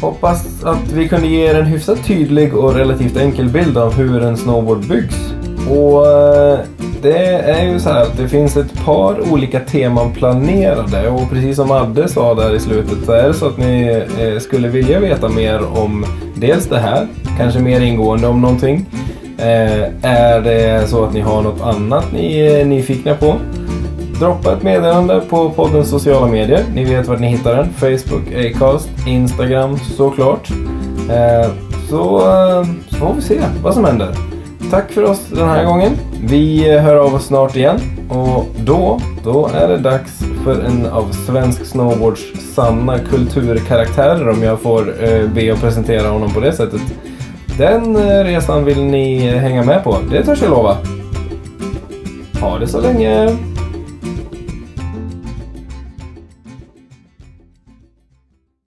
Hoppas att vi kunde ge er en hyfsat tydlig och relativt enkel bild av hur en snowboard byggs. Och eh, det är ju så här att det finns ett par olika teman planerade och precis som Adde sa där i slutet så är det så att ni eh, skulle vilja veta mer om dels det här, kanske mer ingående om någonting. Eh, är det så att ni har något annat ni är nyfikna på? Droppa ett meddelande på poddens sociala medier. Ni vet vart ni hittar den. Facebook, Acast, Instagram såklart. Eh, så, eh, så får vi se vad som händer. Tack för oss den här gången. Vi eh, hör av oss snart igen. Och då, då är det dags för en av svensk snowboards sanna kulturkaraktärer om jag får eh, be att presentera honom på det sättet. Den resan vill ni hänga med på, det törs jag lova. Ha det så länge!